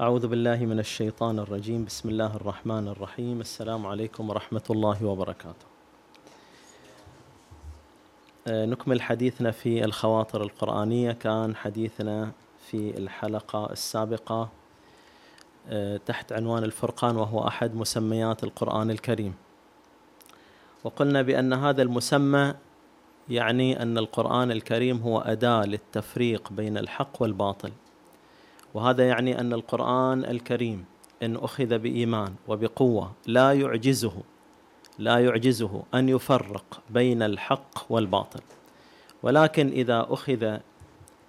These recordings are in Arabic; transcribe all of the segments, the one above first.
أعوذ بالله من الشيطان الرجيم. بسم الله الرحمن الرحيم. السلام عليكم ورحمة الله وبركاته. آه، نكمل حديثنا في الخواطر القرآنية. كان حديثنا في الحلقة السابقة آه، تحت عنوان الفرقان وهو أحد مسميات القرآن الكريم. وقلنا بأن هذا المسمى يعني أن القرآن الكريم هو أداة للتفريق بين الحق والباطل. وهذا يعني أن القرآن الكريم إن أخذ بإيمان وبقوة لا يعجزه لا يعجزه أن يفرق بين الحق والباطل. ولكن إذا أخذ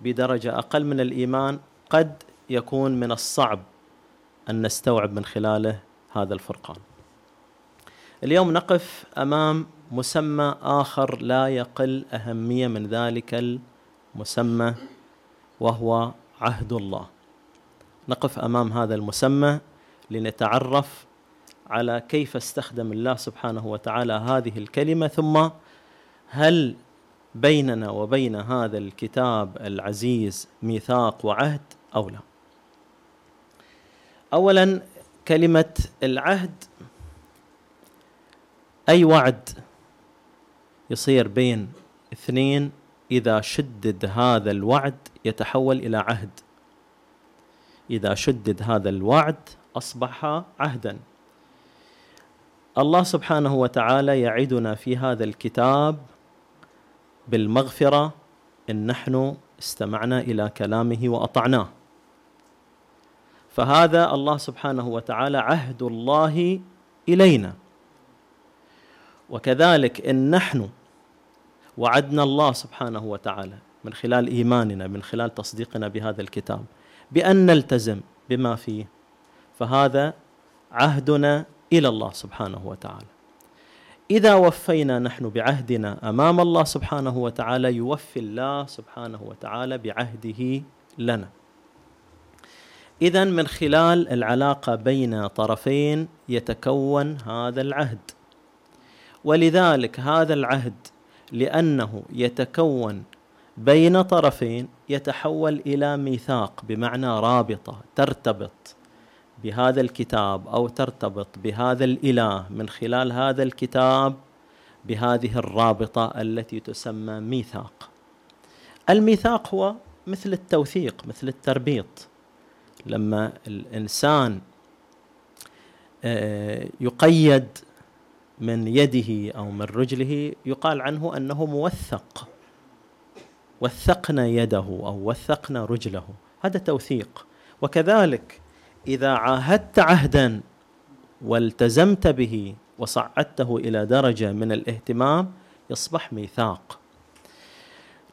بدرجة أقل من الإيمان قد يكون من الصعب أن نستوعب من خلاله هذا الفرقان. اليوم نقف أمام مسمى آخر لا يقل أهمية من ذلك المسمى وهو عهد الله. نقف أمام هذا المسمى لنتعرف على كيف استخدم الله سبحانه وتعالى هذه الكلمة ثم هل بيننا وبين هذا الكتاب العزيز ميثاق وعهد أو لا؟ اولا كلمة العهد أي وعد يصير بين اثنين إذا شدد هذا الوعد يتحول إلى عهد. إذا شدد هذا الوعد أصبح عهدا. الله سبحانه وتعالى يعدنا في هذا الكتاب بالمغفرة إن نحن استمعنا إلى كلامه وأطعناه. فهذا الله سبحانه وتعالى عهد الله إلينا. وكذلك إن نحن وعدنا الله سبحانه وتعالى من خلال إيماننا من خلال تصديقنا بهذا الكتاب بأن نلتزم بما فيه. فهذا عهدنا إلى الله سبحانه وتعالى. إذا وفينا نحن بعهدنا أمام الله سبحانه وتعالى يوفي الله سبحانه وتعالى بعهده لنا. إذا من خلال العلاقة بين طرفين يتكون هذا العهد. ولذلك هذا العهد لأنه يتكون بين طرفين يتحول إلى ميثاق بمعنى رابطة ترتبط بهذا الكتاب أو ترتبط بهذا الإله من خلال هذا الكتاب بهذه الرابطة التي تسمى ميثاق. الميثاق هو مثل التوثيق مثل التربيط لما الإنسان آه، يقيد من يده أو من رجله يقال عنه أنه موثق وثقنا يده أو وثقنا رجله. هذا توثيق. وكذلك إذا عاهدت عهدا والتزمت به وصعدته إلى درجة من الاهتمام يصبح ميثاق.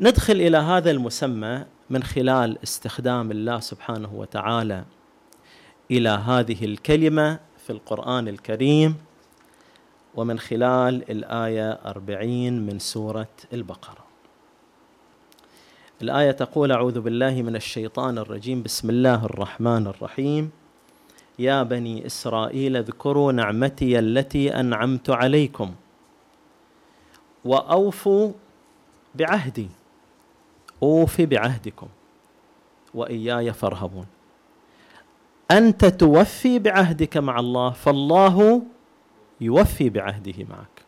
ندخل إلى هذا المسمى من خلال استخدام الله سبحانه وتعالى إلى هذه الكلمة في القرآن الكريم ومن خلال الآية أربعين من سورة البقرة. الآية تقول أعوذ بالله من الشيطان الرجيم. بسم الله الرحمن الرحيم. يا بني إسرائيل اذكروا نعمتي التي أنعمت عليكم وأوفوا بعهدي. أوف بعهدكم وإياي فارهبون. أنت توفي بعهدك مع الله فالله يوفي بعهده معك.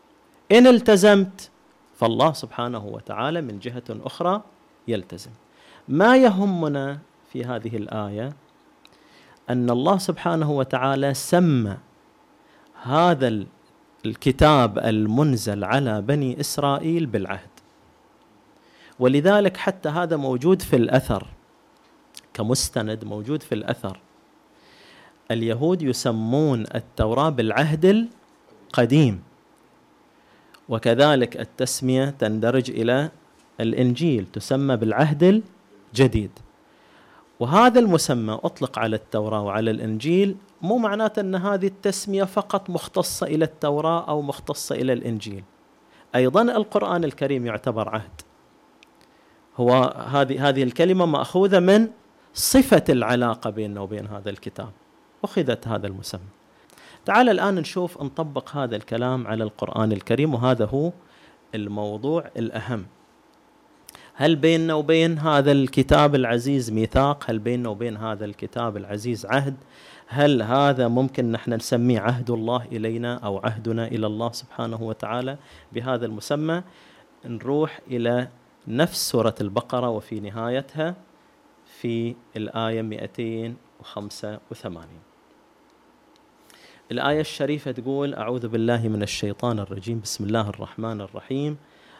إن التزمت فالله سبحانه وتعالى من جهة أخرى يلتزم. ما يهمنا في هذه الآية أن الله سبحانه وتعالى سمى هذا الكتاب المنزل على بني إسرائيل بالعهد. ولذلك حتى هذا موجود في الأثر كمستند موجود في الأثر اليهود يسمون التوراة بالعهد القديم. وكذلك التسمية تندرج إلى الإنجيل تسمى بالعهد الجديد. وهذا المسمى أطلق على التوراة وعلى الإنجيل مو معناته أن هذه التسمية فقط مختصة إلى التوراة أو مختصة إلى الإنجيل. أيضا القرآن الكريم يعتبر عهد. هو هذه هذه الكلمة مأخوذة من صفة العلاقة بيننا وبين هذا الكتاب. أخذت هذا المسمى. تعال الآن نشوف نطبق هذا الكلام على القرآن الكريم وهذا هو الموضوع الأهم. هل بيننا وبين هذا الكتاب العزيز ميثاق؟ هل بيننا وبين هذا الكتاب العزيز عهد؟ هل هذا ممكن نحن نسميه عهد الله إلينا أو عهدنا إلى الله سبحانه وتعالى بهذا المسمى؟ نروح إلى نفس سورة البقرة وفي نهايتها في الآية 285 الآية الشريفة تقول أعوذ بالله من الشيطان الرجيم. بسم الله الرحمن الرحيم.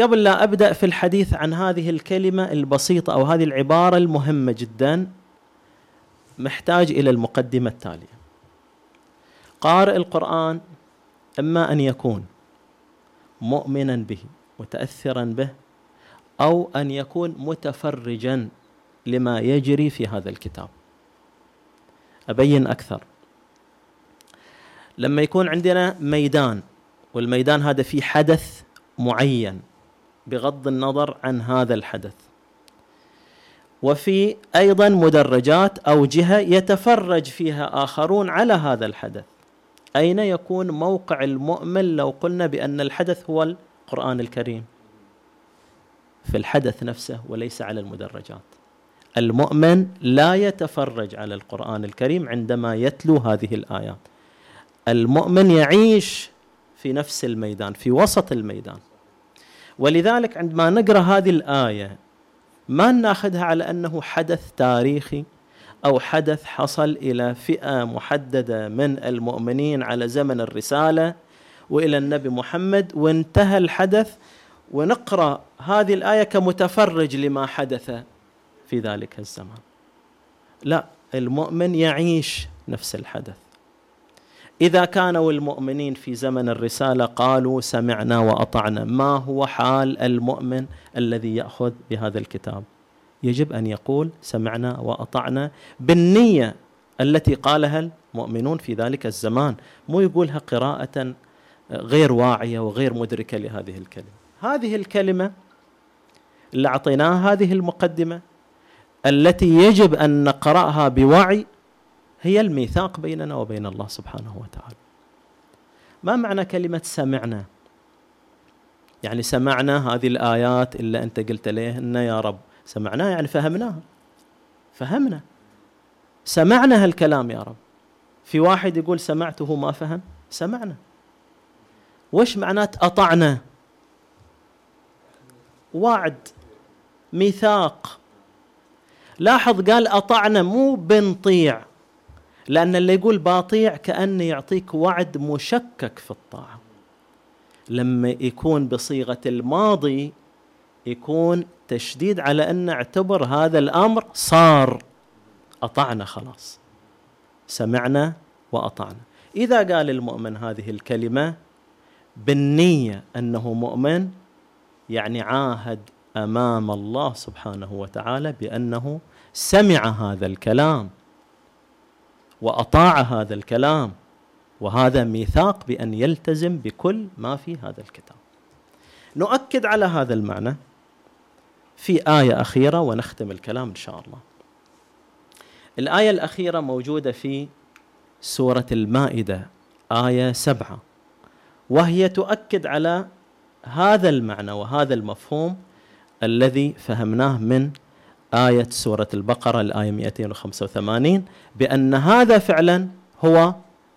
قبل لا أبدأ في الحديث عن هذه الكلمة البسيطة أو هذه العبارة المهمة جدا محتاج إلى المقدمة التالية. قارئ القرآن أما أن يكون مؤمنا به متاثرا به أو أن يكون متفرجا لما يجري في هذا الكتاب. أبين أكثر. لما يكون عندنا ميدان والميدان هذا فيه حدث معين بغض النظر عن هذا الحدث. وفي أيضا مدرجات أو جهة يتفرج فيها آخرون على هذا الحدث. أين يكون موقع المؤمن لو قلنا بأن الحدث هو القرآن الكريم؟ في الحدث نفسه وليس على المدرجات. المؤمن لا يتفرج على القرآن الكريم عندما يتلو هذه الآيات. المؤمن يعيش في نفس الميدان في وسط الميدان. ولذلك عندما نقرأ هذه الآية ما ناخذها على أنه حدث تاريخي أو حدث حصل إلى فئة محددة من المؤمنين على زمن الرسالة وإلى النبي محمد وانتهى الحدث ونقرأ هذه الآية كمتفرج لما حدث في ذلك الزمان. لا المؤمن يعيش نفس الحدث. إذا كانوا المؤمنين في زمن الرسالة قالوا سمعنا وأطعنا ما هو حال المؤمن الذي يأخذ بهذا الكتاب؟ يجب أن يقول سمعنا وأطعنا بالنية التي قالها المؤمنون في ذلك الزمان. مو يقولها قراءة غير واعية وغير مدركة لهذه الكلمة. هذه الكلمة اللي أعطيناها هذه المقدمة التي يجب أن نقرأها بوعي هي الميثاق بيننا وبين الله سبحانه وتعالى. ما معنى كلمة سمعنا؟ يعني سمعنا هذه الآيات اللي أنت قلت لهن يا رب. سمعناها يعني فهمناها فهمنا. سمعنا هالكلام يا رب. في واحد يقول سمعته ما فهم؟ سمعنا. وش معنات أطعنا؟ وعد ميثاق. لاحظ قال أطعنا مو بنطيع. لأن اللي يقول باطيع كأنه يعطيك وعد مشكك في الطاعة. لما يكون بصيغة الماضي يكون تشديد على أن اعتبر هذا الأمر صار. أطعنا خلاص. سمعنا وأطعنا. إذا قال المؤمن هذه الكلمة بالنية أنه مؤمن يعني عاهد أمام الله سبحانه وتعالى بأنه سمع هذا الكلام. وأطاع هذا الكلام وهذا ميثاق بأن يلتزم بكل ما في هذا الكتاب. نؤكد على هذا المعنى في آية أخيرة ونختم الكلام إن شاء الله. الآية الأخيرة موجودة في سورة المائدة آية سبعة وهي تؤكد على هذا المعنى وهذا المفهوم الذي فهمناه من آية سورة البقرة الآية 285 بأن هذا فعلا هو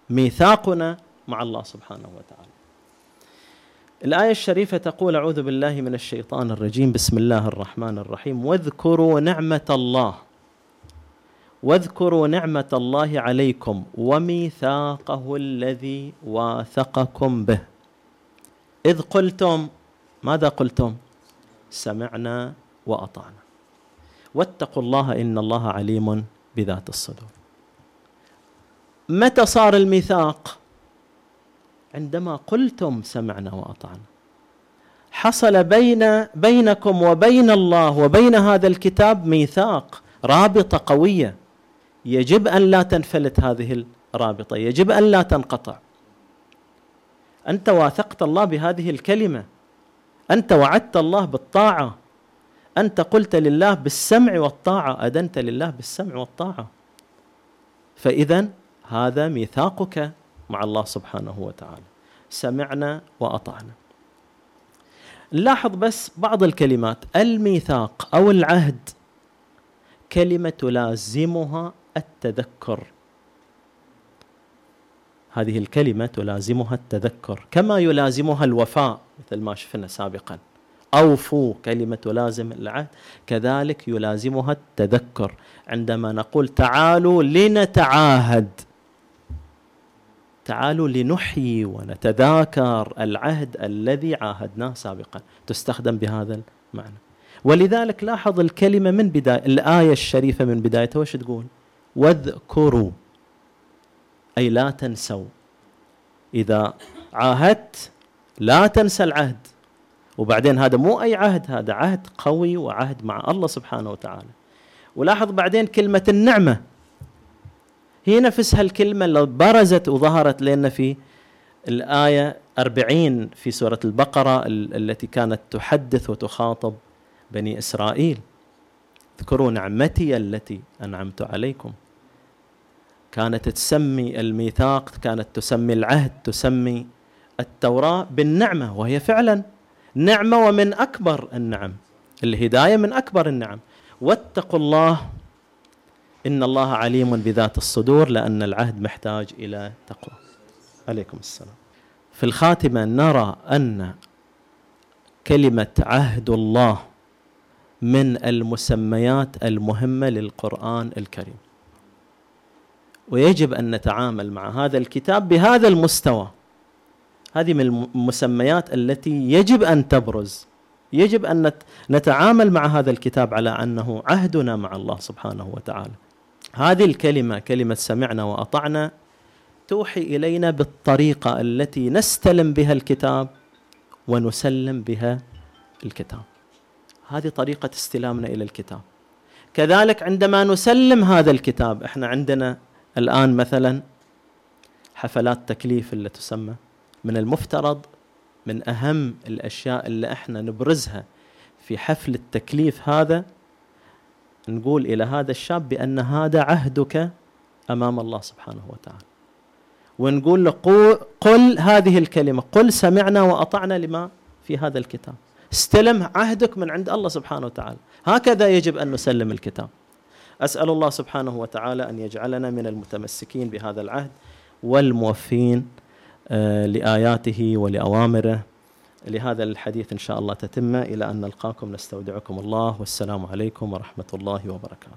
ميثاقنا مع الله سبحانه وتعالى. الآية الشريفة تقول أعوذ بالله من الشيطان الرجيم بسم الله الرحمن الرحيم. واذكروا نعمة الله واذكروا نعمة الله عليكم وميثاقه الذي واثقكم به. إذ قلتم ماذا قلتم؟ سمعنا وأطعنا. واتقوا الله إن الله عليم بذات الصدور. متى صار الميثاق؟ عندما قلتم سمعنا وأطعنا. حصل بين بينكم وبين الله وبين هذا الكتاب ميثاق رابطة قوية. يجب أن لا تنفلت هذه الرابطة يجب أن لا تنقطع. أنت واثقت الله بهذه الكلمة. أنت وعدت الله بالطاعة. أنت قلت لله بالسمع والطاعة. أذنت لله بالسمع والطاعة. فاذا هذا ميثاقك مع الله سبحانه وتعالى. سمعنا وأطعنا. نلاحظ بس بعض الكلمات. الميثاق أو العهد كلمة تلازمها التذكر. هذه الكلمة تلازمها التذكر. كما يلازمها الوفاء مثل ما شفنا سابقا. أوفوا كلمة تلازم العهد. كذلك يلازمها التذكر. عندما نقول تعالوا لنتعاهد تعالوا لنحيي ونتذاكر العهد الذي عاهدناه سابقا. تستخدم بهذا المعنى. ولذلك لاحظ الكلمة من بداية الآية الشريفة من بدايتها وش تقول؟ واذكروا أي لا تنسوا. إذا عاهدت لا تنسى العهد. وبعدين هذا مو أي عهد هذا عهد قوي وعهد مع الله سبحانه وتعالى. ولاحظ بعدين كلمة النعمة. هي نفسها الكلمة اللي برزت وظهرت لنا في الآية أربعين في سورة البقرة التي كانت تحدث وتخاطب بني إسرائيل. اذكروا نعمتي التي أنعمت عليكم. كانت تسمي الميثاق كانت تسمي العهد تسمي التوراة بالنعمة وهي فعلا نعمة ومن أكبر النعم. الهداية من أكبر النعم. واتقوا الله إن الله عليم بذات الصدور لأن العهد محتاج إلى تقوى. عليكم السلام. في الخاتمة نرى أن كلمة عهد الله من المسميات المهمة للقرآن الكريم. ويجب أن نتعامل مع هذا الكتاب بهذا المستوى. هذه من المسميات التي يجب أن تبرز. يجب أن نتعامل مع هذا الكتاب على أنه عهدنا مع الله سبحانه وتعالى. هذه الكلمة كلمة سمعنا وأطعنا توحي إلينا بالطريقة التي نستلم بها الكتاب ونسلم بها الكتاب. هذه طريقة استلامنا إلى الكتاب. كذلك عندما نسلم هذا الكتاب إحنا عندنا الآن مثلا حفلات تكليف اللي تسمى من المفترض من أهم الأشياء اللي إحنا نبرزها في حفل التكليف هذا نقول إلى هذا الشاب بأن هذا عهدك أمام الله سبحانه وتعالى. ونقول له قل هذه الكلمة قل سمعنا وأطعنا لما في هذا الكتاب. استلم عهدك من عند الله سبحانه وتعالى. هكذا يجب أن نسلم الكتاب. أسأل الله سبحانه وتعالى أن يجعلنا من المتمسكين بهذا العهد والموفين لآياته ولأوامره. لهذا الحديث إن شاء الله تتمة إلى أن نلقاكم. نستودعكم الله. والسلام عليكم ورحمة الله وبركاته.